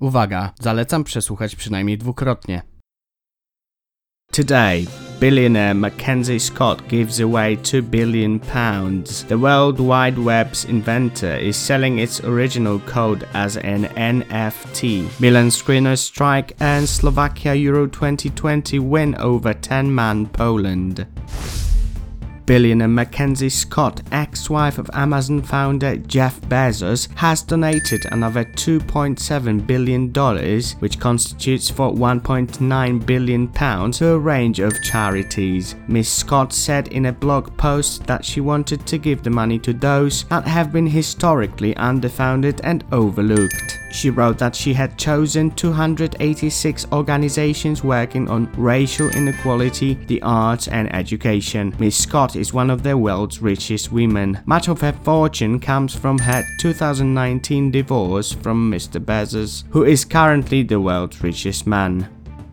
Uwaga, zalecam przesłuchać przynajmniej dwukrotnie. Today, billionaire Mackenzie Scott gives away 2 billion pounds. The World Wide Web's inventor is selling its original code as an NFT. Milan screener strike earns Slovakia Euro 2020 win over 10-man Poland. Billionaire Mackenzie Scott, ex-wife of Amazon founder Jeff Bezos, has donated another 2.7 billion dollars, which constitutes for 1.9 billion pounds, to a range of charities. Ms. Scott said in a blog post that she wanted to give the money to those that have been historically underfunded and overlooked. She wrote that she had chosen 286 organizations working on racial inequality, the arts, and education. Miss Scott is one of the world's richest women. Much of her fortune comes from her 2019 divorce from Mr. Bezos, who is currently the world's richest man.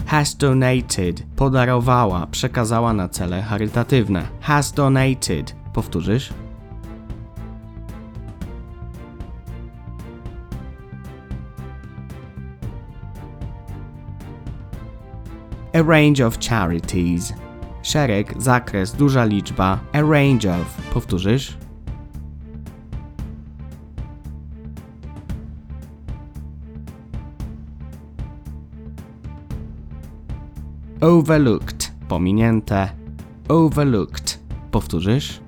Has donated, podarowała, przekazała na cele charytatywne. Has donated, powtórzysz? A range of charities. Szereg, zakres, duża liczba. A range of. Powtórzysz? Overlooked. Pominięte. Overlooked. Powtórzysz?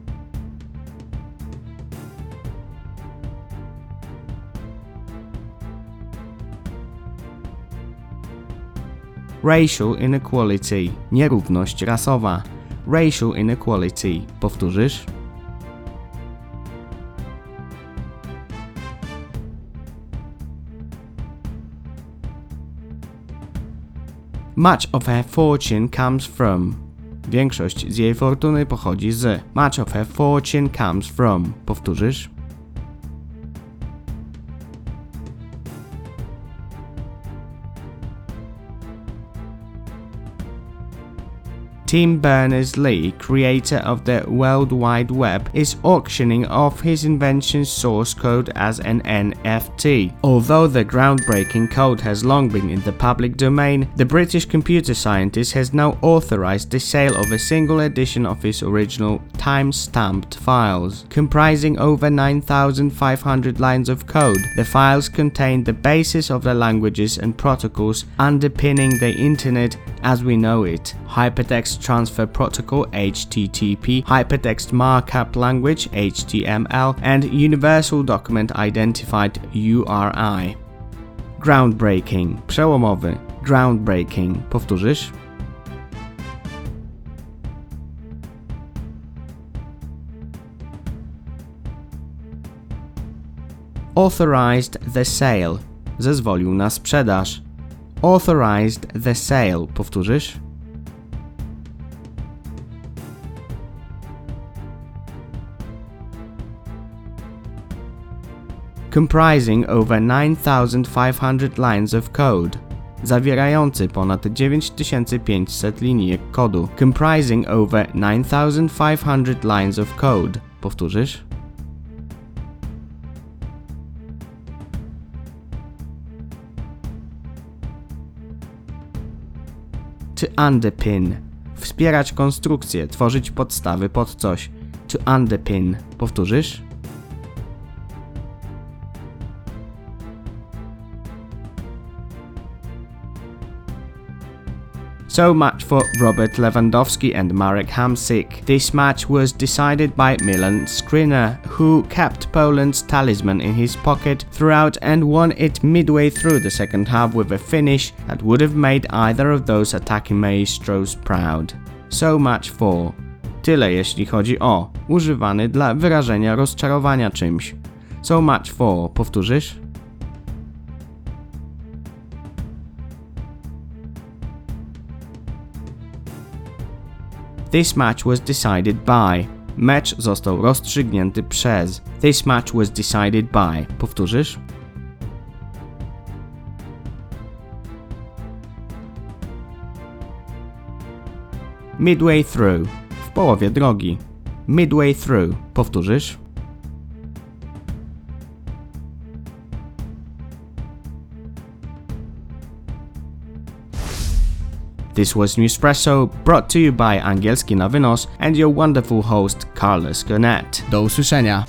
Racial inequality. Nierówność rasowa. Racial inequality. Powtórzysz? Much of her fortune comes from. Większość z jej fortuny pochodzi z. Much of her fortune comes from. Powtórzysz? Tim Berners-Lee, creator of the World Wide Web, is auctioning off his invention's source code as an NFT. Although the groundbreaking code has long been in the public domain, the British computer scientist has now authorized the sale of a single edition of his original time-stamped files, comprising over 9,500 lines of code. The files contain the basis of the languages and protocols underpinning the internet as we know it. Hypertext Transfer Protocol HTTP, Hypertext Markup Language HTML, and Universal Document Identified URI. Groundbreaking, przełomowy, groundbreaking. Powtórzysz? Authorized the sale. Zezwolił na sprzedaż. Authorized the sale. Powtórzysz? comprising over 9,500 lines of code, zawierający ponad 9500 linijek kodu, comprising over 9,500 lines of code. Powtórzysz? To underpin. Wspierać konstrukcję, tworzyć podstawy pod coś. To underpin. Powtórzysz? So much for Robert Lewandowski and Marek Hamsik. This match was decided by Milan Skriniar, who kept Poland's talisman in his pocket throughout and won it midway through the second half with a finish that would have made either of those attacking maestros proud. So much for. Tyle jeśli chodzi o używany dla wyrażenia rozczarowania czymś. So much for. Powtórzysz? This match was decided by. Mecz został rozstrzygnięty przez. This match was decided by. Powtórzysz? Midway through. W połowie drogi. Midway through. Powtórzysz? This was Newspresso, brought to you by Angielski Novinos and your wonderful host Carlos Gurnett. Do usłyszenia.